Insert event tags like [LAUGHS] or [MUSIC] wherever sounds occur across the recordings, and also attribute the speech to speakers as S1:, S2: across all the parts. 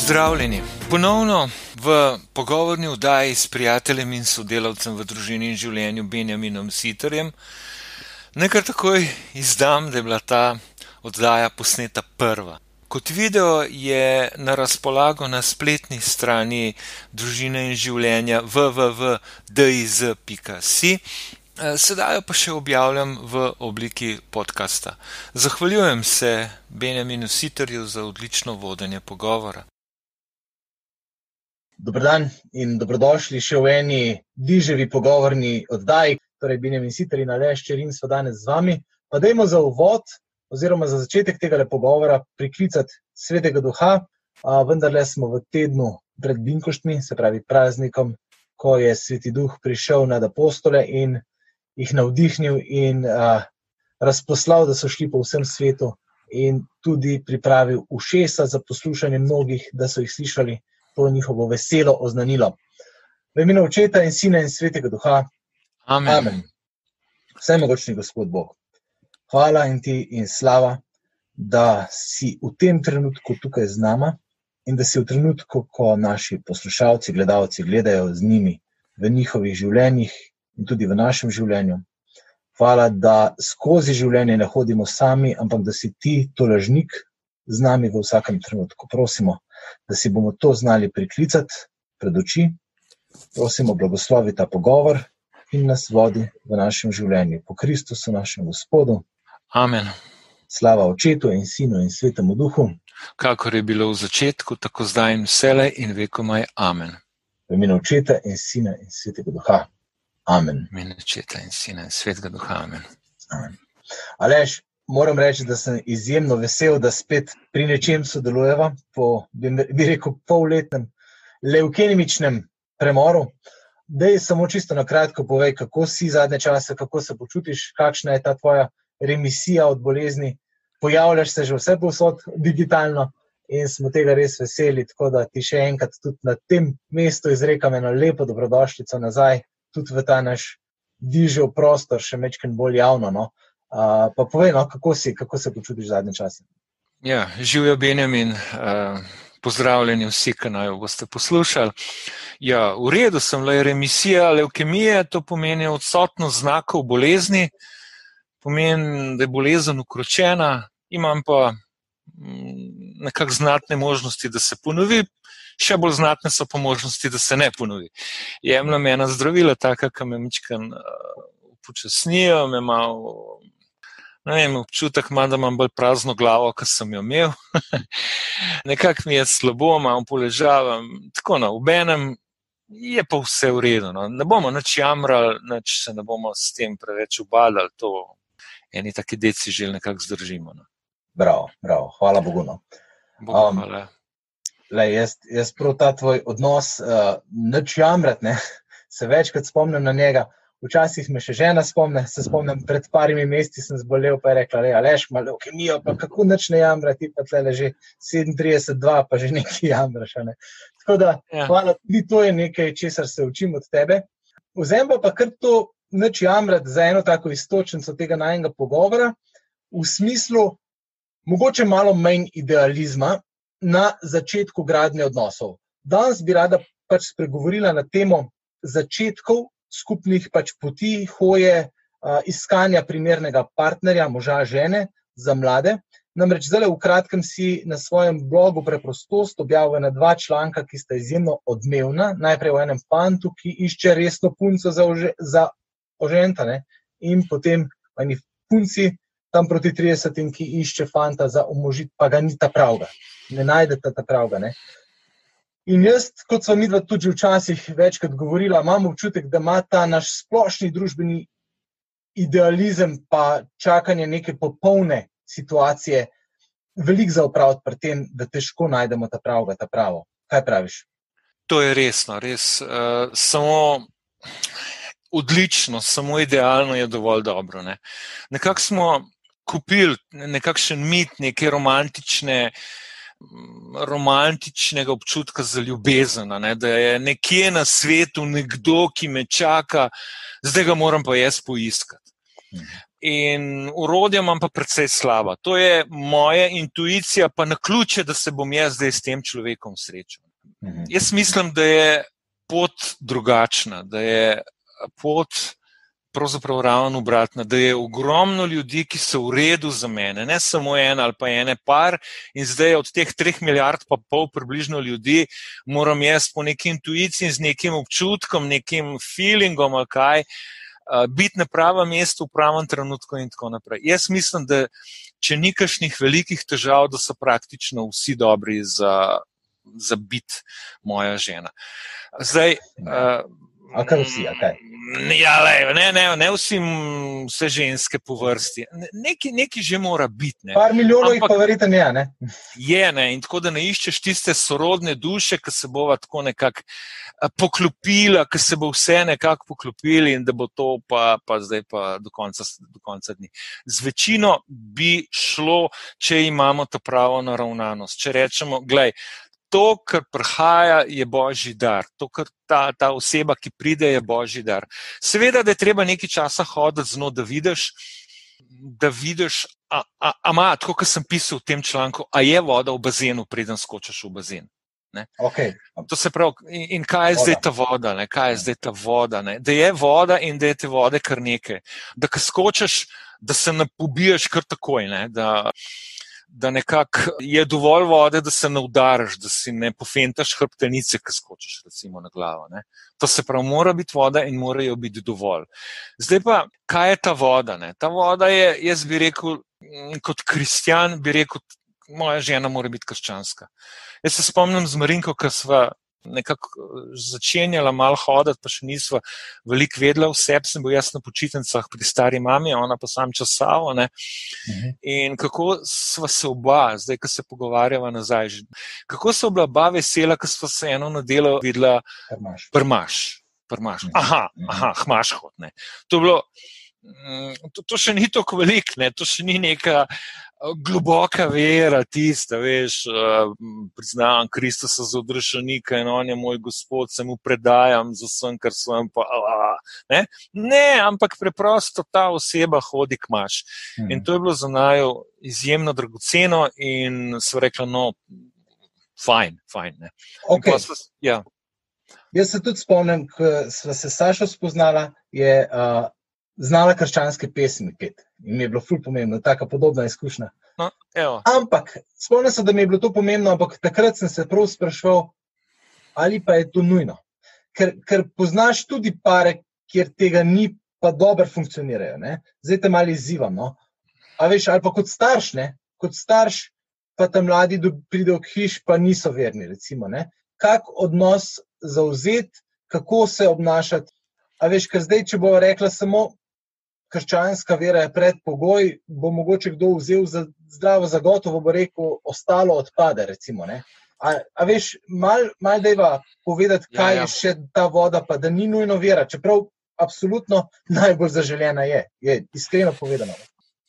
S1: Pozdravljeni. Ponovno v pogovorni vdaji s prijateljem in sodelavcem v družini in življenju Benjaminom Sitarjem. Nekaj takoj izdam, da je bila ta oddaja posneta prva. Kot video je na razpolago na spletni strani družine in življenja www.diz.si, sedaj jo pa še objavljam v obliki podcasta. Zahvaljujem se Benjaminu Sitarju za odlično vodenje pogovora.
S2: Dobro dan in dobrodošli še v eni diževi pogovorni oddaji, torej Sitar in Aleš Čerin so danes z vami. Pa dajmo za uvod oziroma za začetek tega pogovora priklicati svetega duha, vendar le smo v tednu pred Binkoštmi, se pravi praznikom, ko je sveti duh prišel nad apostole in jih navdihnil in a, razposlal, da so šli po vsem svetu in tudi pripravil ušesa za poslušanje mnogih, da so jih slišali to njihovo veselo oznanilo. V imenu očeta in sina in svetega duha.
S1: Amen.
S2: Amen. Vse mogočni Gospod Bog. Hvala in ti in slava, da si v tem trenutku tukaj z nama in da si v trenutku, ko naši poslušalci, gledalci gledajo z njimi v njihovih življenjih in tudi v našem življenju. Hvala, da skozi življenje ne hodimo sami, ampak da si ti tolažnik z nami v vsakem trenutku. Prosimo, da si bomo to znali priklicati pred oči, prosimo, blagoslovi ta pogovor in nas vodi v našem življenju. Po Kristusu, našem Gospodu.
S1: Amen.
S2: Slava Očetu in Sinu in Svetemu Duhu.
S1: Kakor je bilo v začetku, tako zdaj in vselej in vekomaj. Amen.
S2: V imenu Očeta in Sina in Svetega Duha. Amen.
S1: V imenu Očeta in Sina in Svetega Duha. Amen.
S2: Amen. Aleš, moram reči, da sem izjemno vesel, da spet pri nečem sodelujeva po, bi rekel, polletnem leukemičnem premoru. Dej samo čisto na kratko povej, kako si zadnje čase, kako se počutiš, kakšna je ta tvoja remisija od bolezni. Pojavljaš se že vse posod digitalno in smo tega res veseli. Tako da ti še enkrat tudi na tem mestu izrekam eno lepo dobrodošljico nazaj, tudi v ta naš dižev prostor, še mečken bolj javno. No. Uh, pa povej, no, kako si, kako se počutiš zadnje čase.
S1: Ja, živijo Benjamin. Uh... Pozdravljeni vsi, ki naj boste poslušali. Ja, v redu sem, le remisija leukemije, to pomeni odsotnost znakov bolezni, pomeni, da je bolezen ukročena, imam pa nekako znatne možnosti, da se ponovi, še bolj znatne so pa možnosti, da se ne ponovi. Jemljem ena zdravila, taka, ki me mičkan upočasnijo, me malo vem, občutek imam, da imam bolj prazno glavo, kot sem jo imel. [LAUGHS] Nekako mi je slabo, malo poležavam. Tako na no, obenem je pa vse v redu. No. Ne bomo nič jamrali, nič se ne bomo s tem preveč ubadali. To eni taki deci že nekako zdržimo. No.
S2: Bravo, bravo, hvala Bogu. No.
S1: Bogu um, hvala.
S2: Le, jaz, jaz prav ta tvoj odnos, uh, nič jamrati, [LAUGHS] se večkrat spomnim na njega. Včasih me še žena spomne, se spomnim, pred parimi meseci sem zbolel, pa je rekla: Le, Aleš, malo kemijo, pa kako noč ne jamra, ti pa tle že 37, pa že nekaj jamraš. Ne? Tako da, ja. hvala, tudi to je nekaj, česar se učim od tebe. Vzem pa kar to noč jamrati za eno tako istočnico tega najnega pogovora, v smislu, mogoče malo manj idealizma na začetku gradnje odnosov. Danes bi rada pač spregovorila na temo začetkov skupnih pač poti, hoje, iskanja primernega partnerja, moža, žene za mlade. Namreč zdaj, v kratkem, si na svojem blogu Preprostost objavil na dva članka, ki sta izjemno odmevna. Najprej o enem fantu, ki išče resno punco za, ože, za ožentane, in potem o eni punci, tam proti 30, ki išče fanta za umožiti, pa ga ni ta pravga. Ne najdete ta pravga. Ne? In jaz, kot smo mi dva tudi včasih večkrat govorila, imam občutek, da ima ta naš splošni družbeni idealizem, pa čakanje neke popolne situacije, veliko za upraviti pri tem, da težko najdemo ta pravo, ta pravo. Kaj praviš?
S1: To je resno, res. Uh, samo odlično, samo idealno je dovolj dobro. Ne? Nekako smo kupili nekakšen mit, neke romantične romantičnega občutka za ljubezen, ne? da je nekje na svetu nekdo, ki me čaka, zdaj ga moram pa jaz poiskati. in urodja imam pa precej slaba. To je moja intuicija, pa na ključe, da se bom jaz zdaj s tem človekom srečal. Mhm. Jaz mislim, da je pot drugačna, da je pot pravzaprav ravno obratna, da je ogromno ljudi, ki so v redu za mene, ne samo en ali pa ene par, in zdaj od teh treh milijard, pa pol približno ljudi, moram jaz po neki intuiciji, z nekim občutkom, nekim feelingom ali kaj, biti na pravem mestu v pravem trenutku in tako naprej. Jaz mislim, da če ni kakšnih velikih težav, da so praktično vsi dobri za, za biti moja žena. Zdaj, uh,
S2: A kar vsi, kaj?
S1: Ja, le, ne, ne, ne vsi, vse ženske po vrsti. Neki, neki že mora biti. Ne.
S2: Par milijonov jih pa verjete ne, ne.
S1: Je, ne, in tako da ne iščeš tiste sorodne duše, ki se bova tako nekako poklopila, ki se bo vse nekako poklopili in da bo to pa, pa zdaj pa do konca, do konca dni. Z večino bi šlo, če imamo to pravo naravnanost. Če rečemo, gledaj, to, kar prihaja, je božji dar. To, kar ta, ta oseba, ki pride, je božji dar. Seveda, da je treba nekaj časa hoditi z njo, da vidiš, da vidiš, a, a, a ima, tako kot sem pisal v tem članku, a je voda v bazenu, preden skočiš v bazen.
S2: Okay.
S1: Pravi, in, in kaj je voda. zdaj ta voda? Ne? Kaj je zdaj ta voda? Ne? Da je voda in da je te vode kar nekaj. Da, ko skočiš, da se ne pobiješ kar takoj. Ne? Da, da nekako je dovolj vode, da se ne udariš, da si ne pofentaš hrbtenice, ki skočiš recimo na glavo. Ne. To se pravi, mora biti voda in morajo biti dovolj. Zdaj pa, kaj je ta voda? Ne? Ta voda je, jaz bi rekel, kot kristjan, bi rekel, moja žena mora biti krščanska. Jaz se spomnim z Marinko, ko smo nekako eh, začenjala malo hoditi, pa še nismo veliko vedela vse, sem bil jaz na počitnicah pri stari mami, ona pa sam časavo. Uh mhm. -huh. In kako sva se oba, zdaj, ko se pogovarjava nazaj, kako so bila oba vesela, ko sva se eno na delo videla, prmaš. Prmaš. Mhm. Aha, aha, hmaš hod. Ne. To je bilo. Mm, to, to še ni tako veliko, ne? to še ni neka globoka vera, tista, veš, priznavam Kristusa za odrešenika in on je moj gospod, se mu predajam z vsem, kar sem pa. Uh, ne? ne, ampak preprosto ta oseba hodi k maš. Hmm. In to je bilo za najo izjemno dragoceno in so rekli, no, fajn, fajn.
S2: Okay. Ja. Jaz se tudi spomnim, ko smo se Sašo spoznala, je uh, znala krščanske pesmi pet. In mi je bilo ful pomembno, tako podobna izkušnja.
S1: No,
S2: ampak, spomnim se, da mi je bilo to pomembno, ampak takrat sem se prav sprašval, ali pa je to nujno. Ker, ker poznaš tudi pare, kjer tega ni, pa dobro funkcionirajo. Ne? Zdaj te malo izzivam. No? A veš, ali pa kot starš, ne? kot starš, pa tam mladi pridejo k hiš, pa niso verni. Recimo, Kak odnos zauzeti, kako se obnašati. A veš, ker zdaj, če bo rekla samo krščanska vera je predpogoj, bo mogoče kdo vzel za zdravo, zagotovo bo rekel, ostalo odpade. Recimo, a, a veš, malo mal deva povedati, ja, kaj ja, ja. je še ta voda, pa da ni nujno vera, čeprav absolutno najbolj zaželjena je, je iskreno povedano.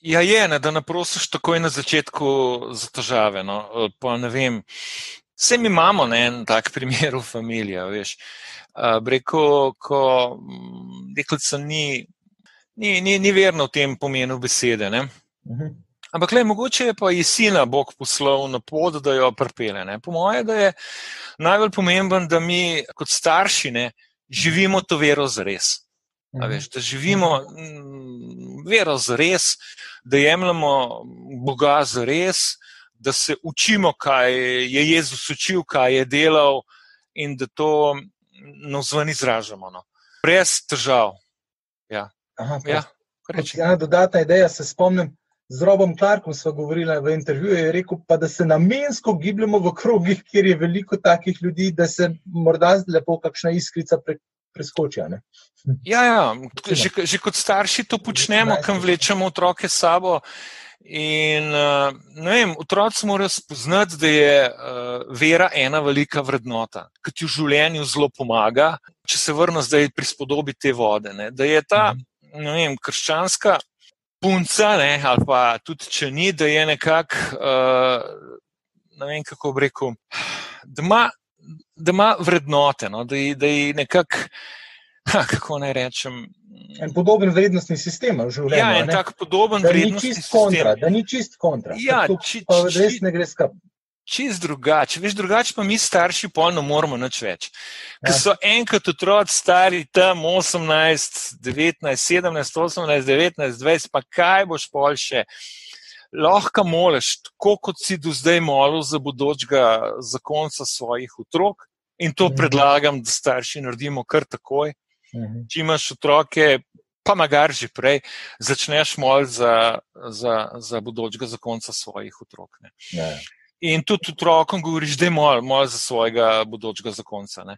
S1: Ja, je, ne, da naprosiš takoj na začetku za težave. No. Pa, vem, vse mi imamo ne, en tak [LAUGHS] primer v familiji. Uh, Breko, ko deklica ni ni, ni, ni verno v tem pomenu besede. Uh mhm. -huh. Ampak, le, mogoče je pa jesina Bog poslal na pot, da jo prpele. Ne? Po mojem, da je najbolj pomemben, da mi kot starši ne, živimo to vero z res. -huh. veš, da živimo m, vero z res, da jemljemo Boga z res, da se učimo, kaj je Jezus učil, kaj je delal in da to na zven izražamo. No. Brez težav. Ja.
S2: Aha, ja, ena dodatna ideja, se spomnim, z Robom Clarkom smo govorili v intervjuju, je rekel, pa, da se namensko gibljemo v krogih, kjer je veliko takih ljudi, da se morda lepo kakšna iskrica pre, preskoči.
S1: Ja, ja. Že, že kot starši to počnemo, kam vlečemo otroke s sabo. In, vem, otroci morajo spoznati, da je uh, vera ena velika vrednota, ki ti v življenju zelo pomaga, če se vrnemo zdaj pri spodobi te vode. Ne, da je ta mhm vem, krščanska punca, ne, ali pa tudi če ni, da je nekako, uh, ne vem kako bi rekel, da ima, da ima vrednote, no, da je nekako, kako naj rečem.
S2: En podoben vrednostni sistem v življenju.
S1: Ja, en tak podoben
S2: da ni
S1: vrednostni
S2: čist
S1: sistem.
S2: kontra, da ni čist kontra.
S1: Ja, či- či-
S2: res ne gre skap.
S1: Čist drugače. Veš, drugače pa mi starši pol ne moramo nič več. Ker
S2: Ja.
S1: so enkrat otroci stari tam 18, 19, 17, 18, 19, 20, pa kaj boš pol še. Lahko moleš, tako kot si do zdaj molil za bodočega zakonca svojih otrok. In to
S2: Mhm.
S1: predlagam, da starši naredimo kar takoj.
S2: Mhm.
S1: Če imaš otroke, pa magar že prej, začneš moliti za, za, za bodočega zakonca svojih otrok. Ne.
S2: Ja.
S1: In tudi otrokom govoriš, da je mol, mol za svojega bodočega zakonca. Ne.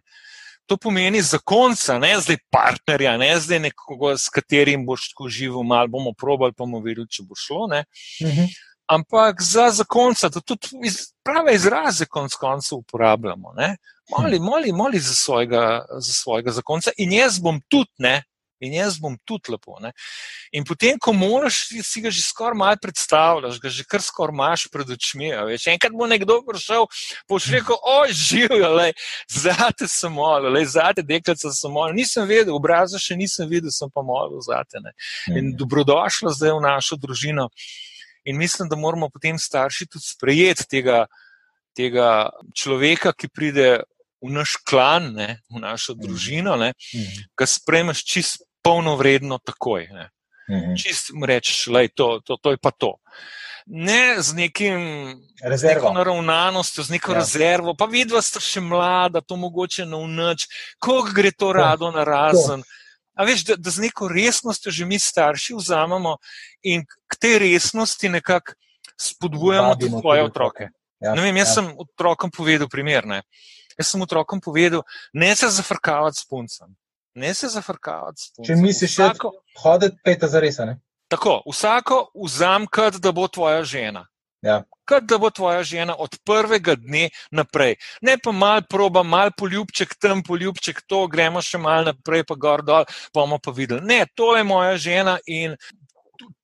S1: To pomeni zakonca, ne zdaj partnerja, ne zdaj nekoga, s katerim boš tako živel, malo bomo probali, pa bomo videli, če bo šlo. Ne.
S2: Mhm.
S1: Ampak za zakonca, da tudi iz, prave izraze konc koncev uporabljamo. Ne. Moli, moli, moli za svojega, za svojega zakonca in jaz bom tudi, ne. In jaz bom tudi lepo. Ne? In potem, ko moraš, si- si ga že skoraj malo predstavljaš, ga že kar skoraj imaš pred očmi. a Veš, enkrat bo nekdo prišel, boš rekel, oj, živijo, zate sem molil, zate deklica sem molil. Nisem vedel, obraza še nisem videl, sem pa molil zate. Ne? In dobrodošla zdaj v našo družino. In mislim, da moramo potem starši tudi sprejeti tega, tega človeka, ki pride v naš klan, ne, v našo družino, ne,
S2: Mhm.
S1: ga sprejmeš čist polnovredno takoj. Ne.
S2: Mhm.
S1: Čist mu rečeš, da to, to, to je pa to. Ne z nekim z neko
S2: Rezervo.
S1: naravnanostjo, z neko
S2: Ja.
S1: ja. rezervo, pa vidva sta še mlada, to mogoče na unoč, koga gre to rado na razen. A veš, da, da z neko resnostjo že mi starši vzamemo in k tej resnosti nekako spodbujamo
S2: Vabimo
S1: tudi svoje otroke.
S2: Ja,
S1: Ne vem, jaz
S2: ja.
S1: sem otrokom povedal primer. Ne. Jaz sem otrokom povedal, ne se zafrkavati s puncem. Ne se zafrkavati s puncem.
S2: Če misliš še-
S1: Vsako,
S2: Hoditi peta za res,
S1: tako, vsako vzam, kot da bo tvoja žena.
S2: Ja.
S1: Kot da bo tvoja žena od prvega dne naprej. Ne pa mal proba, mal poljubček tam, poljubček to, gremo še mal naprej, pa gor dol, pa bomo pa videli. Ne, to je moja žena in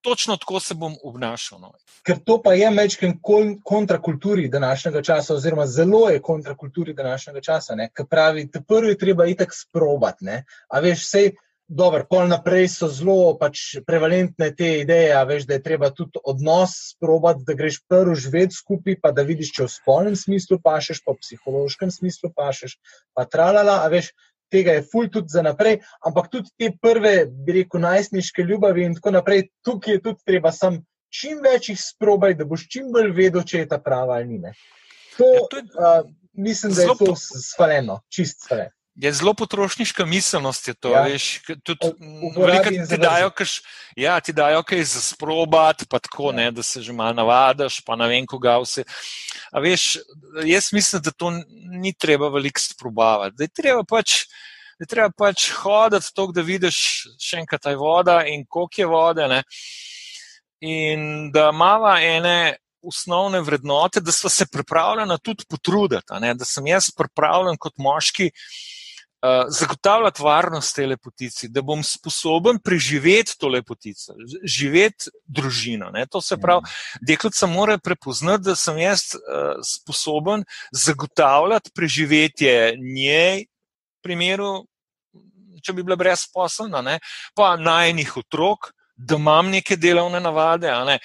S1: točno tako se bom obnašal. No.
S2: Ker to pa je mečken kontrakulturi današnjega časa, oziroma zelo je kontrakulturi današnjega časa. Ker pravi, te prvi treba itak sprobati. ne. A veš, vsej, dober, pol naprej so zelo pač prevalentne te ideje, a veš, da je treba tudi odnos sprobati, da greš prvo živeti skupaj, pa da vidiš, če v spolnem smislu pašeš, pa v psihološkem smislu pašeš, pa tralala, a veš. Tega je ful tudi za naprej, ampak tudi te prve, bi rekel, najstniške ljubavi in tako naprej, tukaj je tudi treba sam čim več jih sprobaj, da boš čim bolj vedel, če je ta prava ali ni. Ne. To,
S1: Ja, to je
S2: uh, mislim, da je to spaleno, čist spaleno.
S1: Je zelo potrošniška miselnost, je to.
S2: Ja.
S1: Veš, tudi,
S2: O-
S1: m,
S2: uporabi
S1: velikokrat
S2: in
S1: ti dajo, kaš, ja, ti dajo kaj za sprobat, pa tako,
S2: Ja.
S1: ne, da se že malo navadiš, pa ne vem, koga vse. A veš, jaz mislim, da to ni treba veliko sprobavati. Da je treba pač, da je treba pač hoditi tako, da vidiš še enkrat taj voda in koliko je vode. Ne. In da imamo ene osnovne vrednote, da smo se pripravljeni tudi potruditi, ne, da sem jaz pripravljen kot moški uh, zagotavljati varnost tej lepotici, da bom sposoben preživeti to lepotico, živeti družino. Ne. To se pravi, deklica mora prepoznati, da sem jaz uh, sposoben zagotavljati preživetje njej, v primeru, če bi bila brezposelna, ne, pa najnih otrok. Da imam neke delovne navade, ne,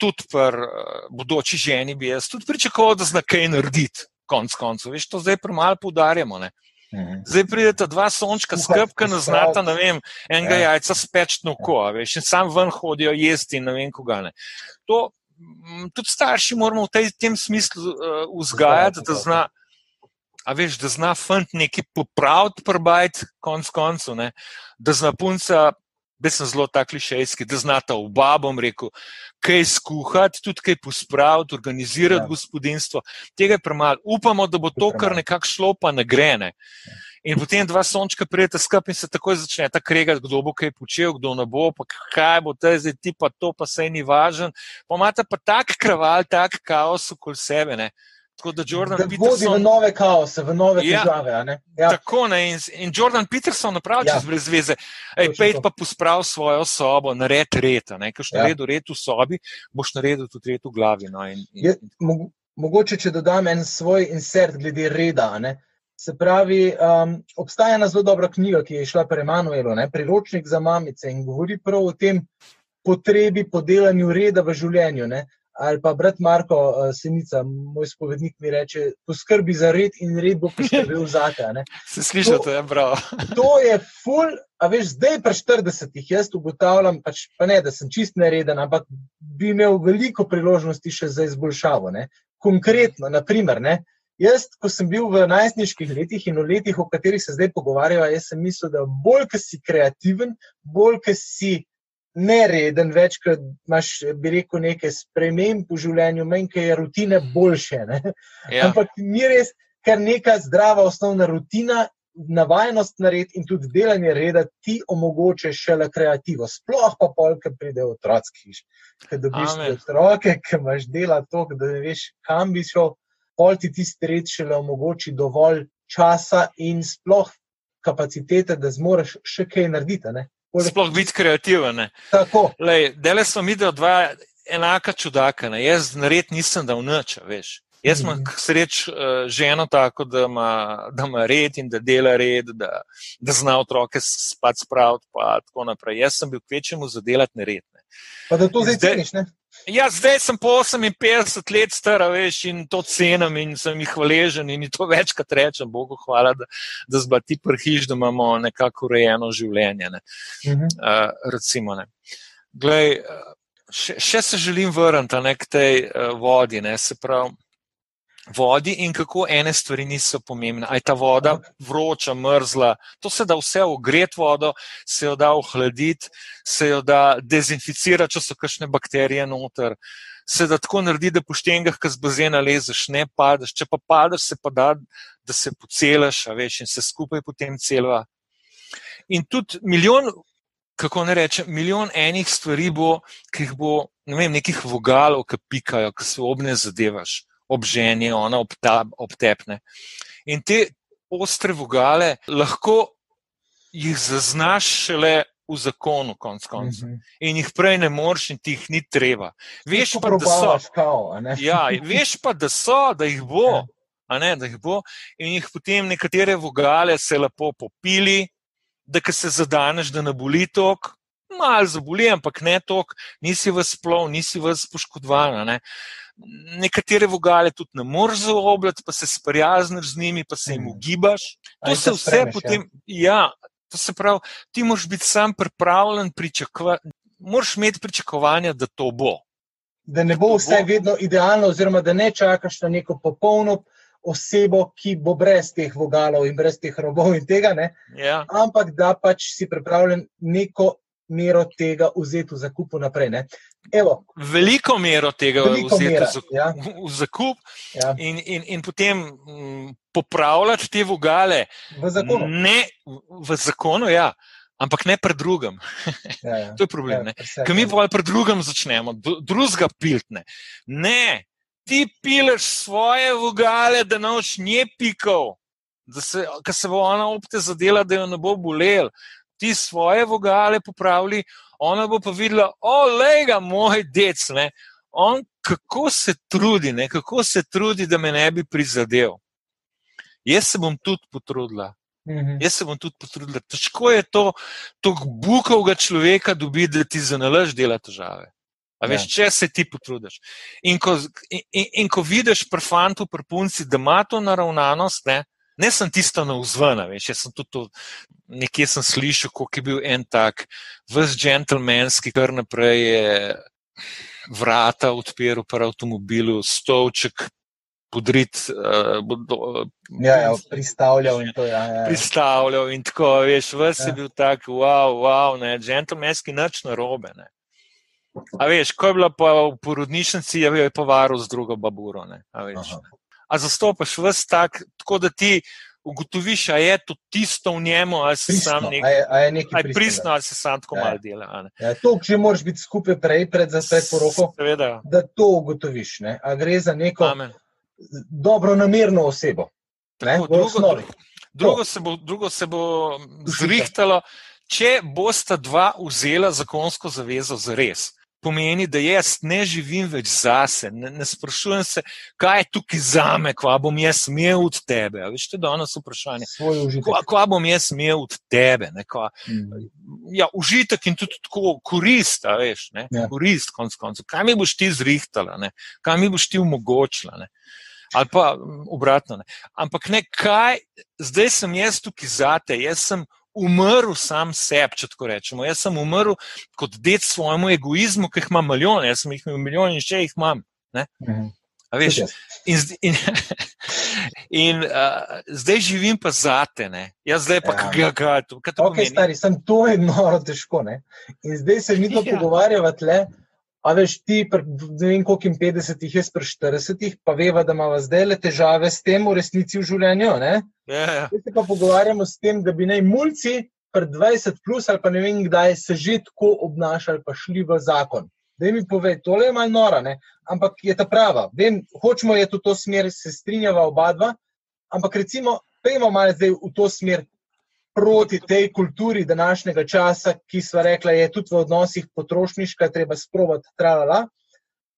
S1: tudi pri uh, bodoči ženi bi jaz tudi pričakoval, da zna kaj narediti, konc koncev. Veš, to zdaj premalo poudarjamo. Ne.
S2: Mhm.
S1: Zdaj prideta dva sončka, skrpka ne znata, ne vem, enega
S2: Ja.
S1: ja. jajca speč na oko, a veš, in sam ven hodijo jesti in ne vem koga. Ne. To tudi starši moramo v tej, tem smislu uh, vzgajati, da zna. A veš, da zna fant nekaj popraviti, prbajti, konc koncev, ne. da zna punca, da sem zelo tak klišejski, da zna ta oba, bom rekel, kaj skuhati, tudi kaj pospraviti, organizirati
S2: Ja.
S1: ja. gospodinstvo. Tega je premalo. Upamo, da bo to kar nekako šlo, pa ne gre. Ne. In potem dva sončka prijeta skupaj in se takoj začne ta kregati, kdo bo kaj počel, kdo ne bo, pa kaj bo te zdaj ti, pa to pa sej ni važen. Pa imate pa tak kraval, tak kaos okoli sebe. Ne. Tako da Jordan
S2: Da vodi v
S1: Peterson.
S2: nove kaose, v nove
S1: Ja.
S2: težave. ne?
S1: Ja. Tako ne. In, in Jordan Peterson napravi
S2: Ja.
S1: čez brez veze. Ej, pejt pa posprav svojo sobo, naredi red. a ne. Ko boš
S2: Ja.
S1: naredil red v sobi, boš naredil tudi red v glavi. No. In, in,
S2: Je, mo- mogoče, če dodam en svoj insert glede reda. ne. Se pravi, um, obstaja ena zelo dobra knjiga, ki je šla pri Emanuelu, priročnik za mamice in govori prav o tem potrebi po delanju reda v življenju. Ne? Ali pa brat Marko uh, Senica, moj spovednik, mi reče: poskrbi za red in red bo poskrbel za te.
S1: Se sliši, to je prav.
S2: to je ful, a veš, zdaj pri 40-ih jaz ugotavljam, pač, pa ne, da sem čist nereden, ampak bi imel veliko priložnosti še za izboljšavo. Ne? Konkretno, naprimer, ne? Jaz, ko sem bil v najstniških letih in v letih, o katerih se zdaj pogovarjamo, jaz sem mislil, da bolj, ki si kreativen, bolj, ki si nereden, več, ki imaš, bi rekel, nekaj sprememb v življenju, manj, ki je rutine boljše. Ja. Ampak ni res, ker neka zdrava osnovna rutina, navajenost nared in tudi delanje reda ti omogoča šele kreativo. Sploh pa pol, ki pride otroci. Ker dobiš otroke, ki imaš dela to, da ne veš, kam bi šel pol ti tisti red šele omogoči dovolj časa in sploh kapacitete, da zmoriš še kaj narediti. Ne?
S1: Sploh biti kreativen. Dele smo videli dva enaka čudaka. Ne? Jaz nared nisem dal nič, veš. Jaz imam mm. sreč uh, ženo tako, da ima, da ima red in da dela red, da, da zna otroke spati spraviti. Tako naprej. Jaz sem bil kvečemu za delati nered.
S2: Pa da to zdaj ceniš, ne?
S1: Ja, zdaj sem po 58 let star, veš, in to cenim in sem jih hvaležen in to [LAUGHS] večkrat rečem, Bogu hvala, da, da zba ti prhiš, da imamo nekako urejeno življenje. Ne. Uh -huh. uh, recimo, ne. Glej, še, še se želim vrniti k tej uh, vodi, ne, se pravi vodi in kako ene stvari niso pomembne. Je ta voda vroča, mrzla, to se da vse ogreti vodo, se jo da ohladiti, se jo da dezinficirati, če so kakšne bakterije noter. Se da tako naredi, da poštengah, ki z bazena lezeš, ne padeš. Če pa padeš, se pa da, da se pocelaš, veš, in se skupaj potem celva. In tudi milijon, kako ne rečem, milijon enih stvari bo, ki jih bo, ne vem, nekih vogalov, ki pikajo, ki se obne zadevaš obženje, ona obtepne. In te ostre vogale lahko jih zaznaš šele v zakonu, konc koncev. Mm -hmm. In jih prej ne moreš, in ti jih ni treba. Veš pa, da so.
S2: Kao,
S1: ja, veš pa, da so, da jih bo. Ja. Ne, da jih bo. In jih potem nekatere vogale se lepo popili, da se zadaneš, da ne boli tok. Mal zaboli, ampak ne tok, nisi v splov, nisi v spoškodvan nekatere vogale tudi ne moreš zaobljati, pa se sprijazniš z njimi, pa se jim mm. ugibaš. To se vse spremeš, potem. Ja. ja, to se pravi, ti moraš biti sam pripravljen, moraš imeti pričakovanja, da to bo.
S2: Da ne bo vse bo. vedno idealno, oziroma da ne čakaš na neko popolno. Osebo, ki bo brez teh vogalov in brez teh robov, in tega,
S1: ja.
S2: ampak da pač si pripravljen neko mero tega vzeti v zakup naprej.
S1: Veliko mero tega Veliko vzeti mera, v, zakup, ja. v zakup ja. in, in, in potem mm, popravljati te vogale.
S2: V zakonu.
S1: Ne, v zakonu, ja. Ampak ne pred drugim. Ja, ja. [LAUGHS] to je problem. Ja, Ker mi pa pred drugim začnemo, drugega piltne. Ne, ti pileš svoje vogale, da noč nje pikov, da se, se bo ona opte zadela, da jo ne bo bolel ti svoje vogale popravili, ona bo pa videla, olega, moj dec, ne? on kako se trudi, ne? kako se trudi, da me ne bi prizadel. Jaz se bom tudi potrudila. Mhm. Jaz se bom tudi potrudila. Težko je to, to bukovega človeka dobiti, da ti za nalaž dela težave. A veš, ja. če se ti potrudiš. In ko, in, in ko vidiš pri fantu, pri punci, da ima to naravnanost, ne, ne sem tisto na vzven, veš, jaz sem tudi to, nekje sem slišal, kako je bil en tak, vse džentlmenski, kar naprej je vrata odpiral pri avtomobilu, stolček. Podrit, uh,
S2: bodo, ja, ja, pristavljal in to je. Ja, ja, ja.
S1: Pristavljal in tako, veš, vse ja. je bil tak, wow, wow, ne, džentlmenski, nič na robe. Ne. A veš, ko je bila pa v porodnišnici, je pa varil z drugo baburo. Ne, a zastopaš vse tak, tako da ti ugotoviš, a je to tisto v njemu, ali se sam nek, a je, a je nekaj pristno, ali se sam tako ja. malo dela.
S2: Ja, to, če moraš biti skupaj prej, pred, pred poroko,
S1: Seveda.
S2: da to ugotoviš. Ne? A gre za neko Amen. dobro namerno osebo.
S1: Tako, drugo, drugo, se bo, drugo se bo zrihtalo, če bosta dva vzela zakonsko zavezo za res. Pomeni, da jaz ne živim več zase, ne, ne sprašujem se, kaj je tukaj za me, kva bom jaz imel od tebe. Veš, to je danes vprašanje. Kva, kva bom jaz imel od tebe? Ne, kva, mm. ja, užitek in tudi tako korist, veš, ne, ja. korist, konc koncev. Kaj mi boš ti zrihtala, ne, kaj mi boš ti omogočila. Ne. Ali pa obratno. Ne. Ampak ne, kaj, zdaj sem jaz tukaj zate, jaz sem umrl sam sebi, če tako rečemo. Jaz sem umrl kot dec svojemu egoizmu, ki jih imam milijon, jaz sem jih imel milijon in še jih imam. Mhm. Veš, in in, [LAUGHS] in uh, zdaj živim pa zate, ne? jaz zdaj pa kaj ga
S2: gledam. Okay, stari, sem to je noro [LAUGHS] težko. Ne? In zdaj se mi to ja. pogovarjava tle. A veš, ti, ne vem, koliko jim 50, jaz pri 40, pa veva, da imamo zdaj le težave s tem v resnici v življenju. Ne?
S1: Ja, ja.
S2: Se pa pogovarjamo s tem, da bi naj mulci pred 20 plus ali pa ne vem kdaj se že tako obnašali, pa šli v zakon. Da mi pove, tole je malo nora, ne? ampak je ta prava. Vem, hočemo je v to smer, se strinjava oba dva, ampak recimo, pejmo malo zdaj v to smer proti tej kulturi današnjega časa, ki sva rekla, je tudi v odnosih potrošniška, treba sprobati, tralala.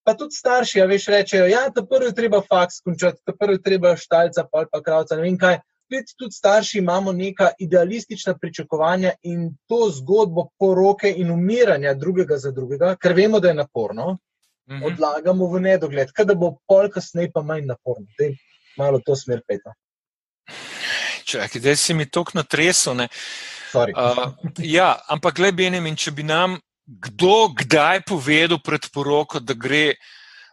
S2: Pa tudi starši, veš, rečejo, ja, ta prvi treba faks končati, ta prvi treba štalca, pa ali pa kravca, ne vem kaj spet tudi starši imamo neka idealistična pričakovanja in to zgodbo poroke in umiranja drugega za drugega, ker vemo, da je naporno, mm -hmm. odlagamo v nedogled, kaj da bo pol kasneje pa manj naporno. Dej, malo to smer peta.
S1: Čakaj, zdaj si mi tok na tresu. Uh, ja, ampak gledaj, če bi nam kdo kdaj povedal pred poroko, da gre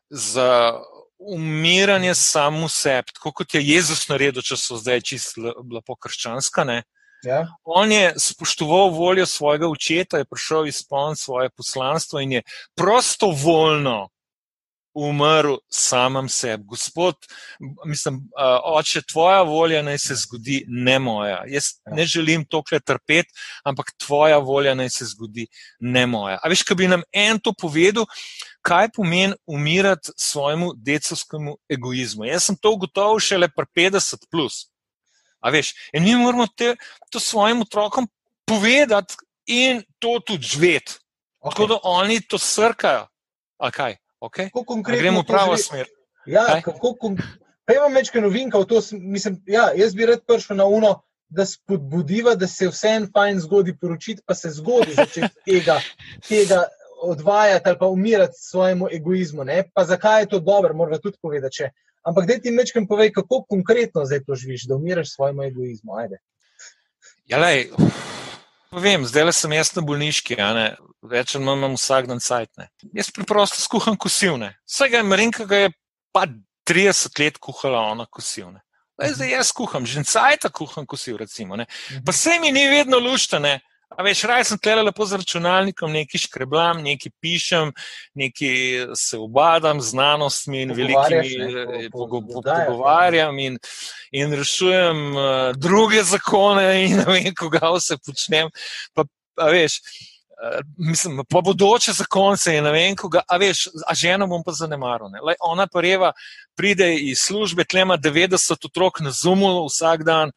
S1: za umiranje samo sebi, tako kot je Jezus naredil, če so zdaj čisto lepo krščanska.
S2: Ja.
S1: On je spoštoval voljo svojega očeta, je prišel izpolniti svoje poslanstvo in je prostovoljno umrl samem sebi. Gospod, mislim, oče, tvoja volja naj se zgodi, ne moja. Jaz ja. ne želim tokrat trpeti, ampak tvoja volja naj se zgodi, ne moja. A veš, kaj bi nam en to povedal, kaj pomeni umirati svojemu decovskemu egoizmu? Jaz sem to ugotovil šele pri 50. Plus. A veš, in mi moramo te, to svojim otrokom povedati in to tudi živeti. Okay. Tako da oni to srkajo. Okay. Okay.
S2: Kako konkretno?
S1: Gremo v pravo smer.
S2: Ja, kako konkretno? Pa imam večkrat novinka v to, mislim, ja, jaz bi rad prišel na uno, da spodbudiva, da se vse en fajn zgodi poročiti, pa se zgodi začeti tega, tega odvajati ali pa umirati svojemu egoizmu. Ne? Pa zakaj je to dobro, moramo tudi povedati. Če. Ampak da ti večkrat povej, kako konkretno zdaj to živiš, da umiraš svojemu egoizmu. Ajde.
S1: Ja, lej. Vem, zdaj le sem jaz na bolniški, več ali manj imam vsak dan cajtne. Jaz preprosto skuham kosilne. Vsega Marinka ga je pa 30 let kuhala ona kosilne. Lej, zdaj jaz kuham, že cajta kuham kosil, recimo. Ne. Pa se mi ni vedno luštene. A veš, raj sem tle lepo z računalnikom, nekaj škreblam, nekaj pišem, nekaj se obadam z znanostmi in velikimi eh, pogovarjam in, in rešujem uh, druge zakone in ne vem, koga vse počnem. Pa, a veš, uh, mislim, pa bodoče zakonce in ne vem, koga, a veš, a ženo bom pa zanemaril. Lej, ona pa reva, pride iz službe, tlema 90 otrok na zumu vsak dan.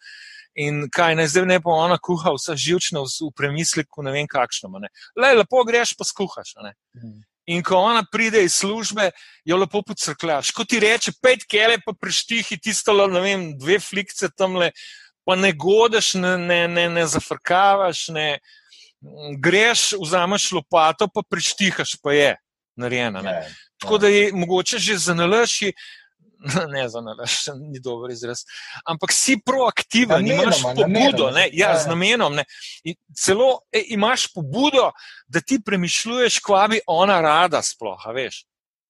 S1: In kaj naj zdaj ne bo ona kuha, vsa živčna v premisliku, ne vem kakšno. Ne. Le, lepo greš, pa skuhaš. Mhm. In ko ona pride iz službe, jo lepo pocrkljaš. Ko ti reče, pet kele, pa preštihi tisto, ne vem, dve flikce tam le, pa ne godeš, ne, ne, ne, ne zafrkavaš, ne greš, vzameš lopato, pa preštihaš, pa je narejena. Ja, ja. Tako da je mogoče že za nalaši. [LAUGHS] ne za nalaš, [LAUGHS] ni dober izraz. Ampak si proaktiven, namenoma, imaš pobudo, ne, ja, ja, z namenom. Ne, celo e, imaš pobudo, da ti premišljuješ, kva bi ona rada, sploh, veš.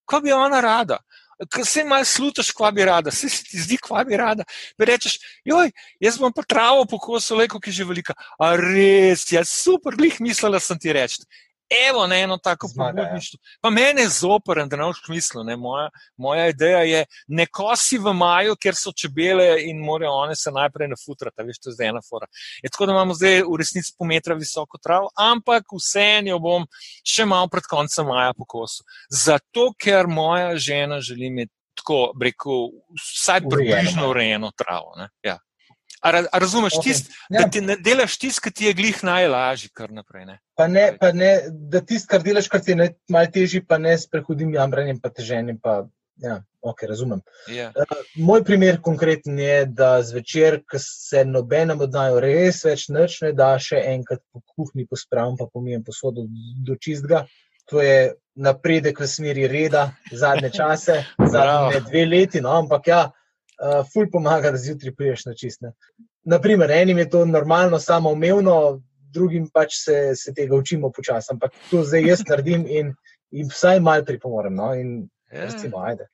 S1: Kva bi ona rada? Ker se malo slutaš, kva bi rada, se ti zdi, kva bi rada. Pa rečeš, joj, jaz bom pa travo pokosil, le, ki je že velika. A res, ja, super, glih mislila sem ti reči. Evo, ne, eno tako ja. pobudništvo. Pa meni je zoporen, da ne boš mislil. Ne, moja, moja ideja je, ne kosi v maju, ker so čebele in morajo one se najprej nafutrati. Veš, to je zdaj ena fora. Je tako, da imamo zdaj v resnici po metra visoko travo, ampak vseeno bom še malo pred koncem maja pokosil. Zato, ker moja žena želi imeti tako, rekel, vsaj približno urejeno travo. Ja. A, a razumeš, okay. tist, ja. da ti ne delaš tisto, ki ti je glih najlažji, kar naprej. Ne?
S2: Pa ne, pa ne da tisto, kar delaš, kar ti je najbolj težji, pa ne s prehudim jamranjem, pa teženjem. Pa, ja, ok, razumem.
S1: Yeah. Ja.
S2: Uh, moj primer konkreten je, da zvečer, ko se nobenem odnajo, res več noč ne da, še enkrat po kuhinji pospravim, pa pomijem posodo do čistega. To je napredek v smeri reda, zadnje čase, zadnje dve leti, no, ampak ja uh, ful pomaga, [LAUGHS] da zjutraj priješ na čistne. Naprimer, enim je to normalno, samo umevno, drugim pač se, se tega učimo počasi. Ampak to zdaj jaz naredim in, in vsaj malo pripomorem. No? In, ja. recimo, ajde.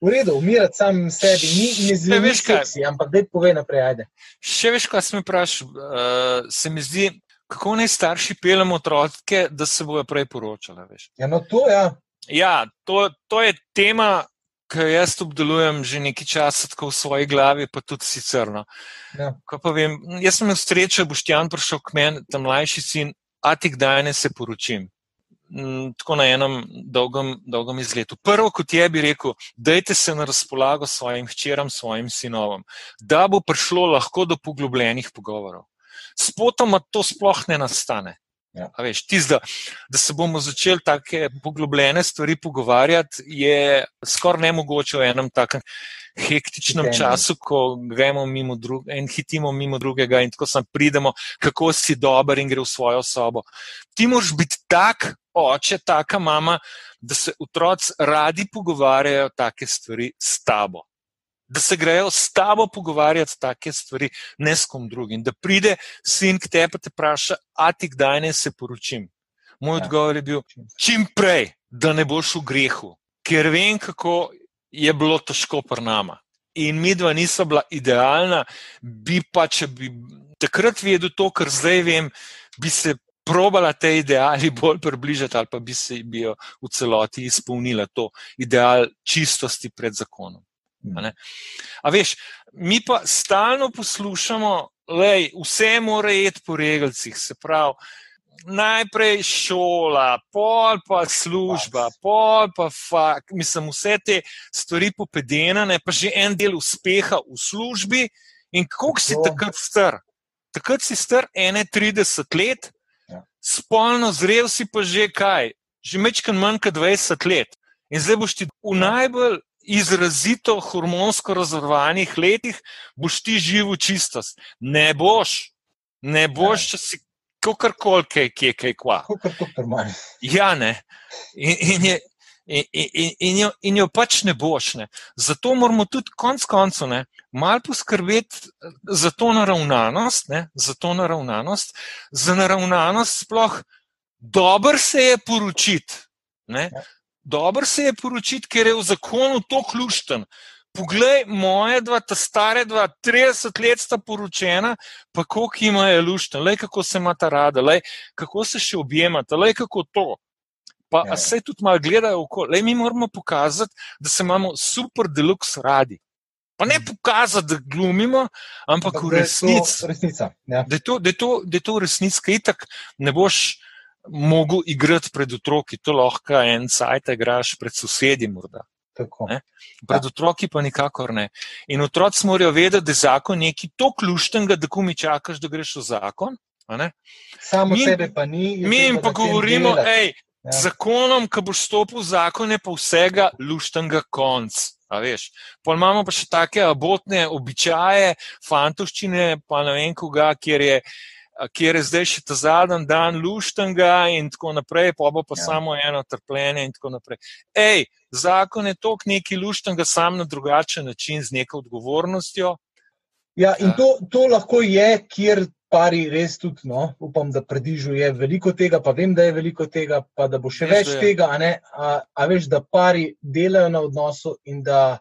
S2: V redu, umirati sam sebi, ni ne zveni seksi, ampak da povej naprej, ajde.
S1: Še veš, kaj sem vprašal, uh, se mi zdi, kako naj starši pelemo otroke, da se bojo prej poročali.
S2: Ja, no to, ja.
S1: ja to, to je tema, ki jo jaz obdelujem že nekaj časa, tako v svoji glavi, pa tudi sicer. No.
S2: Ja.
S1: Vem, jaz sem imel srečo, da boš Jan prišel k meni, tam mlajši sin, a ti kdaj ne se poročim. Mm, tako na enem dolgem, dolgem izletu. Prvo, kot je bi rekel, dajte se na razpolago svojim hčeram, svojim sinovom, da bo prišlo lahko do poglobljenih pogovorov. Spotoma to sploh ne nastane.
S2: Ja.
S1: Veš, tizda, da se bomo začeli tako poglobljene stvari pogovarjati, je skoraj nemogoče v enem takem hektičnem Hitenje. času, ko gremo mimo drugega in hitimo mimo drugega, in tako sam pridemo, kako si dober in gre v svojo sobo. Ti moraš biti tak oče, taka mama, da se otroci radi pogovarjajo take stvari s tabo da se grejo s tabo pogovarjati take stvari, ne s kom drugim. Da pride sin k tebi in te vpraša, a ti kdaj ne se poročim. Moj ja. odgovor je bil, čim prej, da ne boš v grehu, ker vem, kako je bilo težko pri nama. In mi dva nisva bila idealna, bi pa, če bi takrat vedel to, kar zdaj vem, bi se probala te ideali [LAUGHS] bolj približati ali pa bi se bi jo v celoti izpolnila to ideal čistosti pred zakonom. A veš, mi pa stalno poslušamo, da vse mora iti po regalcih. Se pravi, najprej šola, pol pa služba, pol pa fakt. Mislim, vse te stvari popedene, pa že en del uspeha v službi. In kako si takrat star? Takrat si star 31 let, ja. spolno zrel si pa že kaj, že mečkaj manj kot 20 let. In zdaj boš ti v najbolj izrazito hormonsko razvrvanih letih, boš ti živel čistost. Ne boš, ne boš, če si kakorkoli, kaj je kaj kva. Ja, ne. In, in, je, in, in, in, jo, in jo pač ne boš. Ne. Zato moramo tudi konec koncev malo poskrbeti za to naravnanost, ne, za to naravnanost, za naravnanost sploh. Dobro se je poročiti. Ne? Ja dobro se je poročiti, ker je v zakonu to ključen. Poglej, moje dva, ta stare dva, 30 let sta poročena, pa koliko ima je lušten, le kako se ima ta rada, le kako se še objemata, le kako to. Pa ja. se tudi malo gledajo okoli. Le mi moramo pokazati, da se imamo super deluxe radi. Pa ne pokazati, da glumimo, ampak, ampak v resnici.
S2: Ja.
S1: Da je to v resnici, kaj tak ne boš mogel igrati pred otroki, to lahko en sajt igraš pred sosedi. Morda, pred ja. otroki pa nikakor ne. In otroci morajo vedeti, da je zakon nekaj tako ključnega, da ko mi čakaš, da greš v zakon.
S2: Samo mi, sebe pa ni.
S1: Mi jim pa govorimo, hej. Ja. Zakonom, ki boš stopil v zakon, je pa vsega luštnega konca. Pol imamo pa še take abotne običaje, fantoščine, pa ne vem koga, kjer je kjer je zdaj še ta zadnji dan luštanga, in tako naprej, pa bo pa ja. samo eno trpljenje. In tako naprej. Ej, zakon je tok neki luštanga, sam na drugačen način, z neko odgovornostjo.
S2: Ja, in to, to lahko je, kjer pari res tudi, no, upam, da predižuje veliko tega, pa vem, da je veliko tega, pa da bo še Veš, več tega, a, a, a veš, da pari delajo na odnosu in da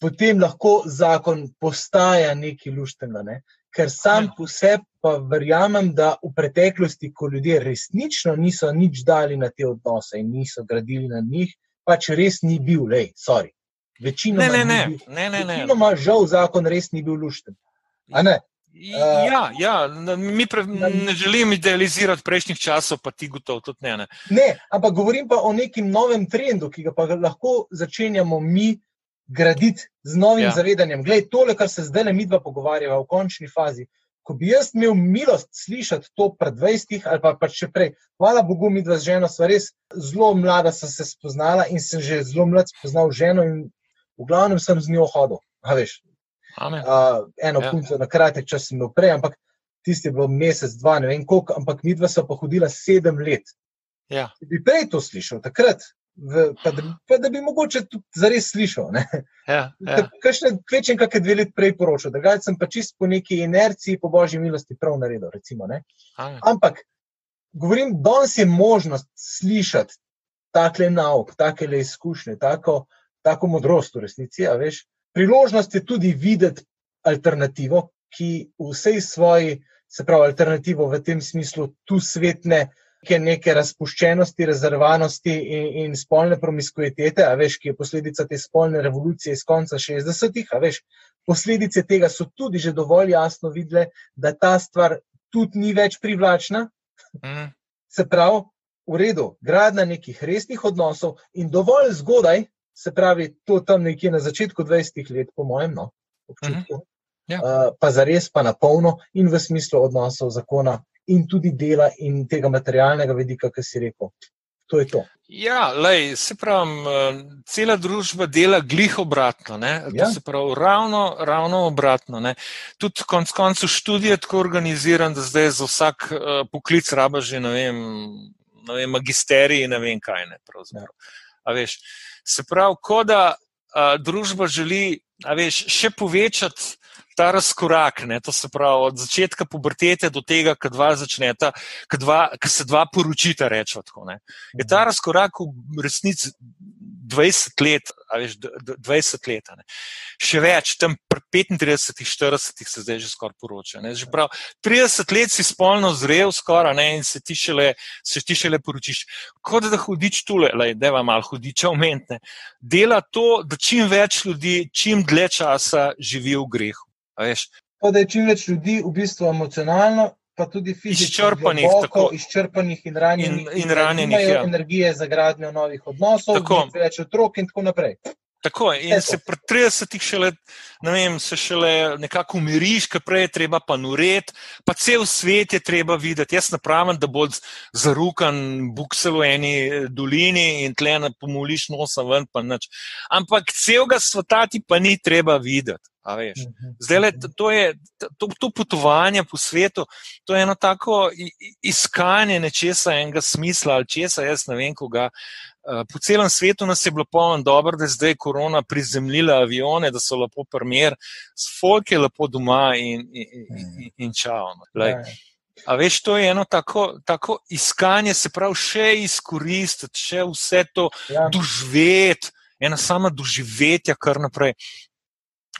S2: potem lahko zakon postaja neki luštanga. Ne? ker sam po sebi pa verjamem, da v preteklosti, ko ljudje resnično niso nič dali na te odnose in niso gradili na njih, pač res ni bil, lej, sorry. Večino
S1: ne, ne, ne, ne, ne, ne.
S2: Večinoma, žal, zakon res ni bil lušten.
S1: Ja, ja, mi pre, ne želim idealizirati prejšnjih časov, pa ti gotovo tudi ne, ne.
S2: Ne, ampak govorim pa o nekem novem trendu, ki ga pa lahko začenjamo mi graditi z novim
S1: Ja.
S2: zavedanjem. Glej, tole, kar se zdaj le mi dva pogovarjava v končni fazi. Ko bi jaz imel milost slišati to pred 20 ali pa, pa še prej, hvala Bogu, mi dva z ženo sva res zelo mlada, sem se spoznala in sem že zelo mlad spoznal ženo in v glavnem sem z njo hodil. A veš,
S1: Amen.
S2: uh, eno
S1: Ja.
S2: punco na kratek čas sem imel prej, ampak tisti je bil mesec, dva, ne vem koliko, ampak mi dva sva pa hodila sedem let.
S1: Ja.
S2: Če bi prej to slišal, takrat, v, pa, da, pa da bi mogoče tudi zares slišal. Ne?
S1: Ja, ja.
S2: Ja. Kakšne kvečem, kakšne dve leti prej poročal, da ga sem pa čist po neki inerciji, po božji milosti prav naredil. Recimo, ne.
S1: Amen.
S2: Ampak, govorim, danes je možnost slišati takle nauk, takele izkušnje, tako, tako modrost v resnici, a veš. Priložnost je tudi videti alternativo, ki v vsej svoji, se pravi, alternativo v tem smislu tu svetne, neke, neke razpuščenosti, rezervanosti in, in spolne promiskuitete, a veš, ki je posledica te spolne revolucije iz konca 60-ih, a veš, posledice tega so tudi že dovolj jasno videle, da ta stvar tudi ni več privlačna,
S1: Mm,
S2: se pravi, v redu, gradna nekih resnih odnosov in dovolj zgodaj, se pravi, to tam nekje na začetku 20 let, po mojem, no, občutku,
S1: Ja.
S2: uh, pa zares pa na polno in v smislu odnosov zakona in tudi dela in tega materialnega vidika, ki si rekel. To je to.
S1: Ja, lej, se pravi, cela družba dela glih obratno. Ne? To
S2: Ja.
S1: se pravi, ravno, ravno obratno. Ne? Tudi konec koncev študij je tako organiziran, da zdaj za vsak uh, poklic raba že ne vem, ne vem magisterij in ne vem kaj. Ne, pravzaprav. A veš, se pravi, kot da uh, družba želi a veš, še povečati. Ta razkorak, ne, to se pravi od začetka pubertete do tega, ko dva začneta, ko dva- ko se dva poročita, rečemo tako. Ne. Je ta razkorak v resnici 20 let, veš, d- d- 20 let. Ne. Še več, tam pri 35, 40 se zdaj že skoraj poroča. Ne. Že prav 30 let si spolno zrel, skoraj ne, in se ti šele, se ti šele poročiš. Kot da hodiš tule, da je malo hodiča umetne. Dela to, da čim več ljudi, čim dlje časa živi v grehu.
S2: Pa da je čim več ljudi v bistvu emocionalno, pa tudi fizično
S1: Izčrpanih,
S2: globoko
S1: tako.
S2: izčrpanih in ranjenih,
S1: In- in ranjenih,
S2: nimajo
S1: ja.
S2: energije za gradnjo novih odnosov,
S1: Tako.
S2: več otrok in tako naprej.
S1: Tako je. In
S2: Eto.
S1: se pri 30-ih šele, ne vem, se šele nekako umiriš, kaj prej je treba pa nuret, pa cel svet je treba videti. Jaz napravim, da bo zarukan buksel v eni eh, dolini in tle ne pomoliš nosa ven, pa nič. Ampak celega sveta ti pa ni treba videti. veš. Zdaj, le, to, je, to, to potovanje po svetu, to je eno tako iskanje nečesa, enega smisla ali česa, jaz ne vem, koga. Eh, Po celem svetu nas je bilo polno dobro, da je zdaj korona prizemljila avione, da so lepo primer, folk je lepo doma in, in, in, in čao. no. Lej,
S2: Ja.
S1: A veš, to je eno tako, tako iskanje, se pravi, še izkoristiti, še vse to
S2: Ja.
S1: doživeti, ena sama doživetja, kar naprej.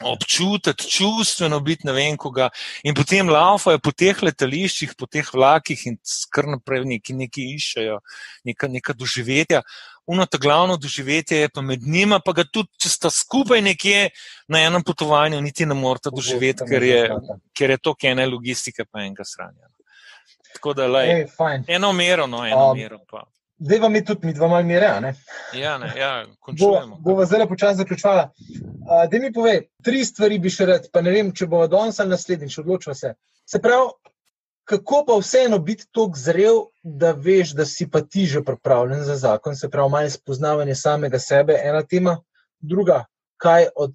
S1: Občutiti, čustveno biti, ne vem, koga. In potem laufajo po teh letališčih, po teh vlakih in kar naprej neki, neki iščejo, neka, neka doživetja. Uno, ta glavno doživetje je pa med njima, pa ga tudi, če sta skupaj nekje na enem potovanju, niti ne morata doživeti, ker je, ker je to ene logistike, pa enega sranja. Tako da,
S2: fajn.
S1: eno mero, no, eno
S2: Um,
S1: mero. Pa.
S2: Zdaj vam je tudi mi dva malo mire, a ne?
S1: Ja, ne, ja,
S2: Bo-
S1: končujemo.
S2: Bova zelo počasi zaključvala. Uh, da mi pove, tri stvari bi še rad, pa ne vem, če bo danes ali naslednjič, odločiva se. Se pravi, kako pa vseeno biti tako zrel, da veš, da si pa ti že pripravljen za zakon, se pravi, malo spoznavanje samega sebe, ena tema, druga, kaj od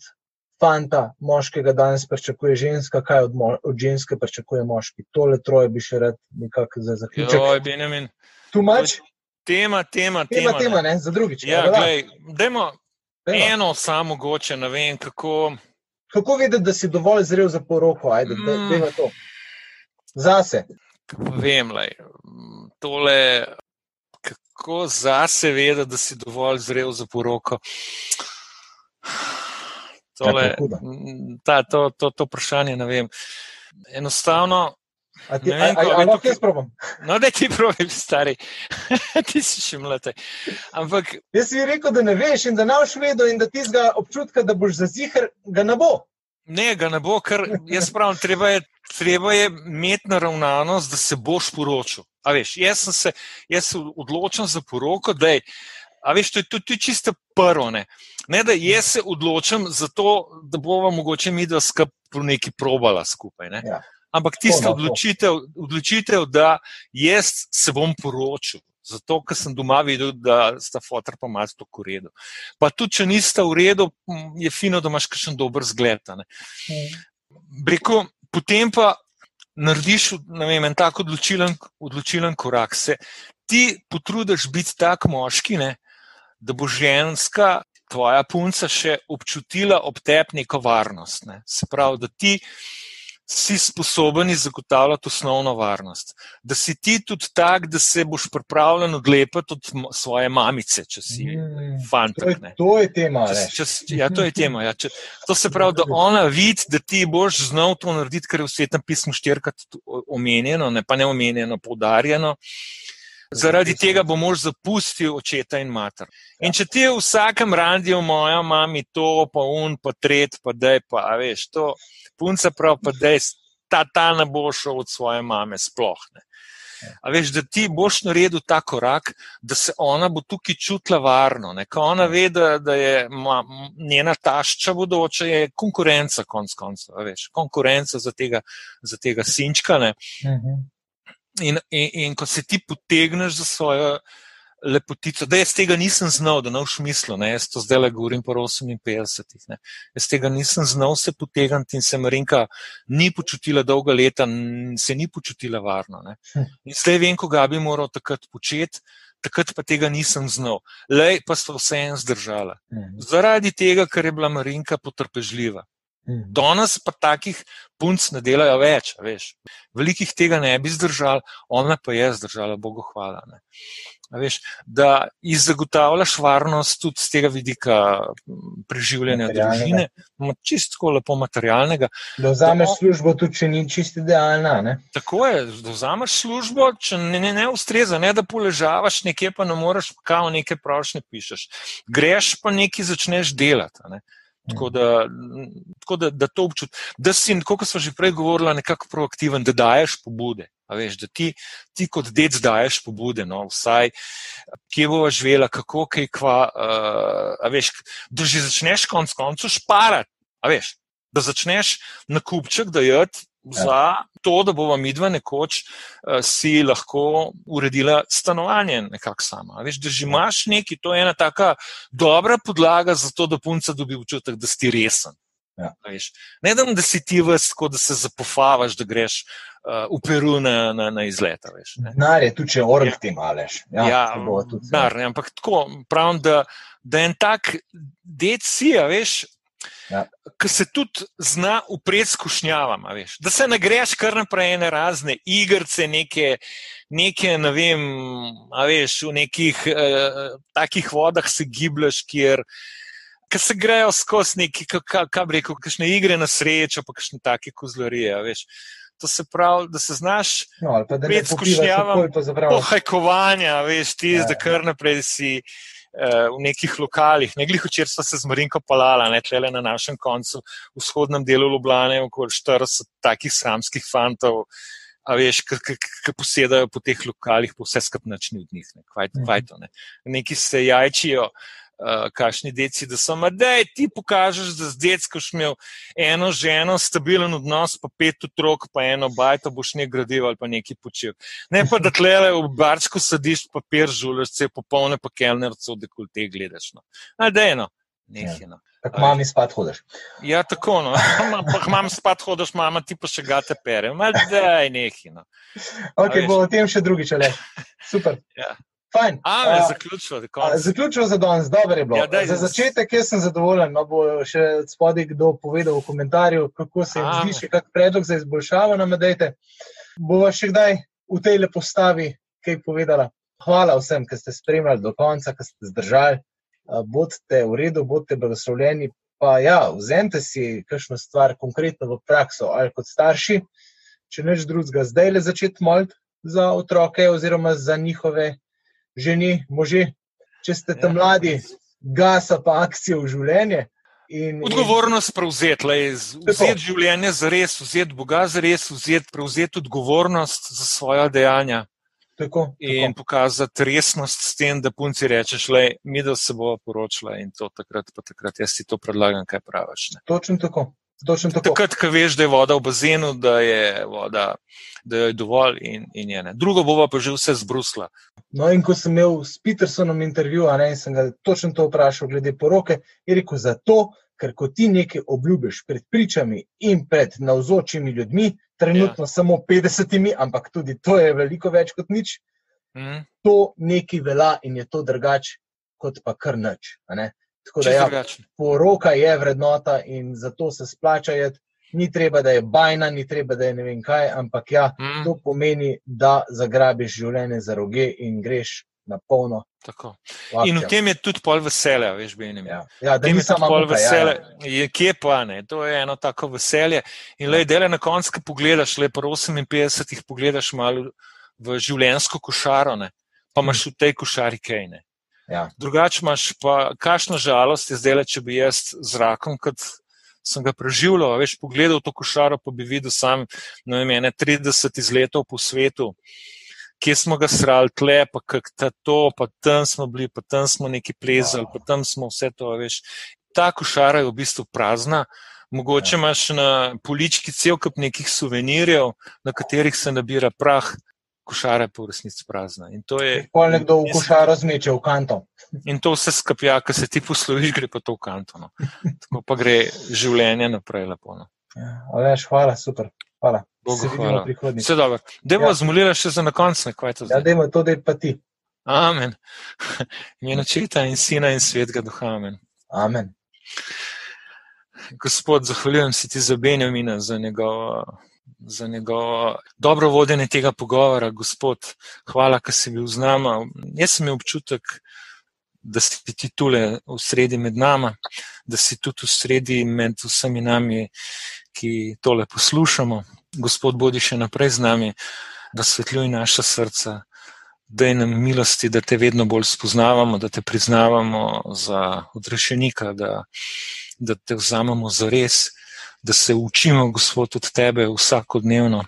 S2: fanta, moškega danes pričakuje ženska, kaj od, od ženske pričakuje moški. Tole troje bi še rad nekako za zaključek.
S1: Joj, Benjamin.
S2: Tu mač,
S1: Tema, tema,
S2: tema,
S1: tema.
S2: tema,
S1: ne.
S2: ne, za drugič.
S1: Ja,
S2: da,
S1: glej, dajmo
S2: dajmo.
S1: eno samo mogoče, ne vem, kako.
S2: Kako vedeti, da si dovolj zrel za poroko? Ajde,
S1: Mm.
S2: mm. dejva to. Zase.
S1: Vem, lej, tole, kako zase vedeti, da si dovolj zrel za poroko. Tole, ta, to, to, to vprašanje ne vem. Enostavno,
S2: A ti, a,
S1: vem,
S2: a, a,
S1: veš,
S2: lahko jaz probam?
S1: no, da ti pravi, stari, [LAUGHS] ti si še mlade. Ampak
S2: Jaz si rekel, da ne veš in da ne boš vedel in da ti zga občutka, da boš za zihar, ga ne bo.
S1: Ne, ga ne bo, ker jaz pravim, treba je, treba je imeti naravnanost, da se boš poročil. A veš, jaz sem se, jaz se odločam za poroko, da A veš, to je tudi čisto prvo. Ne? ne, da jaz se odločam za to, da bova mogoče mi dva skupaj neki probala skupaj. Ja. Ampak tista odločitev, odločitev, da jaz se bom poročil. Zato, ker sem doma videl, da sta fotor pa malo to v redu. Pa tudi, če nista v redu, je fino, da imaš kakšen dober zgled. Breko, potem pa narediš vem, en tak odločilen, odločilen korak. Se ti potrudiš biti tak moški, ne, da bo ženska, tvoja punca, še občutila ob tebi neko varnost. Ne. Se pravi, da ti si sposoben zagotavljati osnovno varnost. Da si ti tudi tak, da se boš pripravljen odlepiti od svoje mamice, če si mm, fantak.
S2: To, to je tema.
S1: Če, če, ja, to je tema. Ja. Če, to se pravi, da ona vidi, da ti boš znal to narediti, kar je v svetem pismu štirikrat omenjeno, ne pa ne omenjeno, poudarjeno. Zaradi tega bo mož zapustil očeta in mater. In če ti v vsakem randiju, moja mama, to, pa un, pa tret, pa dej, pa veš, to punca prav, pa dej, ta, ta ne bo šel od svoje mame, sploh ne. A veš, da ti boš naredil ta korak, da se ona bo tukaj čutila varno. Ne? Ko ona ve, da, da je ma, njena tašča bodoča, je konkurenca, konc koncev, veš, konkurenca za tega, za tega sinčka. Uh -huh. In, in, in ko se ti potegneš za svojo lepotico, da jaz tega nisem znal, da ne v smislu, ne, jaz to zdaj le govorim po 58. Ne, jaz tega nisem znal se potegniti in se Marinka ni počutila dolga leta, se ni počutila varno. Ne. Hm. In zdaj vem, koga bi moral takrat početi. Takrat pa tega nisem znal, le pa so vse en zdržala. Mhm. Zaradi tega, ker je bila Marinka potrpežljiva. Mhm. Danes pa takih punc ne delajo več, veš. Velikih tega ne bi zdržal, ona pa je zdržala, Bogu hvala. Veš, da zagotavljaš varnost tudi z tega vidika preživljanja družine, čisto lepo materialnega.
S2: Da vzameš službo, tudi če ni čisto idealna. Ne?
S1: Tako je, da vzameš službo, če ne, ne, ne ustreza, ne da poležavaš nekje, pa ne moreš, kao nekaj prošnje pišeš. Greš pa nekaj začneš delati. Ne? Tako da, tako da, da to občutiš, da si, kot smo že prej govorili, nekako proaktiven, da daješ pobude. Veš, da ti, ti kot dec daješ pobude, no, vsaj kje bo živela, kako, kaj, kva. Uh, veš, da že začneš konec koncev šparati. Da začneš na kupček dajati Ja. Za to, da bomo mi dva nekoč uh, si lahko uredila stanovanje nekako sama. Veš, da že imaš nekaj, to je ena taka dobra podlaga za to, da punca dobi občutek, da si resen. Ja. Ne da, da si ti vrsto, da se zapofavaš, da greš uh, v Peru na, na, na izlet.
S2: Denar je tudi, če orang ja. ti maleš.
S1: Ja, ja, denar, ampak tako pravim, da, da en tak dec si, veš, Ja. Ki se tudi zna upreti skušnjavam, da se ne greš kar naprej ene razne igrice, neke, neke ne vem, veš, v nekih uh, takih vodah se giblješ, kjer se grejo skozi neki, kaj bi rekel, kakšne igre na srečo, pa kakšne take kozlorije. To se pravi, da se znaš
S2: no, pred skušnjavam
S1: pohajkovanja, veš, ti ja, zdaj kar naprej si. Eh, v nekih lokalih. Ne glih včeraj smo se z Marinko palala, ne tle na našem koncu, v vzhodnem delu Ljubljana, okoli 40 takih sramskih fantov, a veš, ki posedajo po teh lokalih, po vse skupnačni od njih. Ne, kvaj, kvaj to, ne. Neki se jajčijo. Uh, kakšni deci, da so, da ti pokažeš, da z decko si imel eno ženo, stabilen odnos, pa pet otrok, pa eno bajto boš ne gradil ali pa nekaj počel. Ne pa da tlele v barčko sadiš papir, žuliš, vse popolne pa kelnerce, da kul te gledaš. No. Da je eno, nekaj. No.
S2: Tako mami spad hodiš.
S1: Ja, tako, no. [LAUGHS] Mami spad hodiš, mama ti pa še gate pere. Da je nekaj. No.
S2: Ok, bo o tem še drugič, le. Super.
S1: Ja.
S2: Fajn.
S1: A, uh, zaključil,
S2: zaključil za danes, dobro je bilo. Ja, daj, za začetek jaz sem zadovoljen, no bo še spodaj kdo povedal v komentarju, kako se jim zdi, še kak predlog za izboljšavo nam dajte. Bova še kdaj v tej lepostavi kaj povedala. Hvala vsem, ki ste spremljali do konca, ki ste zdržali. Bodite v redu, bodite blagoslovljeni. Pa ja, vzemite si kakšno stvar konkretno v prakso ali kot starši, če neč drugega, zdaj le začeti moliti za otroke oziroma za njihove ženi, može, če ste tam ja. mladi, gasa pa akcijo v življenje.
S1: In, odgovornost prevzeti, vzeti življenje za res, vzeti Boga za res, vzeti, prevzeti odgovornost za svoje dejanja.
S2: Tako,
S1: in
S2: tako.
S1: pokazati resnost s tem, da punci rečeš, le, mi da se bo poročila in to takrat, pa takrat jaz ti to predlagam, kaj praviš. Ne.
S2: Točno tako. Tako.
S1: Takrat, ko veš, da je voda v bazenu, da je voda, da je dovolj in, in je ne. Drugo bova pa že vse zbrusla.
S2: No, in ko sem imel s Petersonom intervju, a ne, in sem ga točno to vprašal glede poroke, je rekel zato, ker ko ti nekaj obljubiš pred pričami in pred navzočimi ljudmi, trenutno samo 50, ampak tudi to je veliko več kot nič,
S1: Mhm.
S2: to nekaj velja in je to drugače, kot pa kar nič. Tako da ja,
S1: drugače.
S2: poroka je vrednota in zato se splača jeti. Ni treba, da je bajna, ni treba, da je ne vem kaj, ampak ja,
S1: Mhm.
S2: to pomeni, da zagrabiš življenje za roge in greš na polno.
S1: Tako. In v
S2: akcijo.
S1: tem je tudi pol veselja, veš, Benim.
S2: Ja, ja, da ni samo
S1: pol
S2: ja,
S1: veselje,
S2: ja.
S1: je kje pa ne, to je eno tako veselje. In le, dele na koncu, ko pogledaš, le po 58 pogledaš malo v življenjsko košaro, ne, pa imaš v tej košari kaj ne.
S2: Ja.
S1: Drugače imaš pa, kakšna žalost je zdaj, če bi jaz z rakom, kot sem ga preživljal, veš, pogledal to košaro, pa bi videl sam, ne vem, ene 30 izletov po svetu, kje smo ga srali, tle, pa kak ta to, pa tam smo bili, pa tam smo neki plezali, pa tam smo vse to, veš. Ta košara je v bistvu prazna. Mogoče
S2: Ja.
S1: imaš na polički cel kup nekih suvenirjev, na katerih se nabira prah, košara je pa v resnici prazna. In to je,
S2: Pol nekdo v košaro zmeče v kanto.
S1: In to vse skapja, ko se ti posloviš, gre pa to v kanto. No. Tako pa gre življenje naprej lepo. No.
S2: Ja, Aleš, hvala, super. Hvala.
S1: Bogu hvala. Vse dobro. Deva
S2: Ja.
S1: ja. zmolila še za na konec, ne kaj to
S2: Ja,
S1: zdaj.
S2: dajmo to, da je pa ti.
S1: Amen. [LAUGHS] Ime očeta in sina in svetega duha. Amen.
S2: Amen.
S1: Gospod, zahvaljujem se ti za Benjamina, za njegovo, za njegovo dobro vodenje tega pogovora. Gospod, hvala, ker si bil z nama. Jaz sem imel občutek, da si ti tule v sredi med nama, da si tudi v sredi med vsemi nami, ki tole poslušamo. Gospod, bodi še naprej z nami, razsvetljuj naša srca. Daj nam milosti, da te vedno bolj spoznavamo, da te priznavamo za odrešenika, da, da te vzamemo za res, da se učimo, Gospod, od tebe vsakodnevno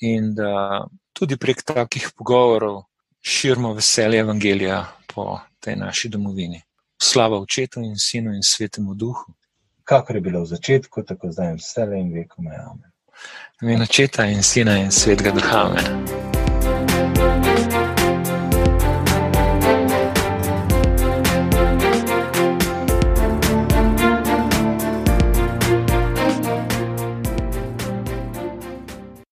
S1: in da tudi prek takih pogovorov širimo veselje Evangelija po tej naši domovini. Slava očetu in sinu in svetemu duhu.
S2: Kakor je bilo v začetku, tako zdaj in vse le in vekom. Amen.
S1: V imenu očeta in sina in svetega duha. Amen.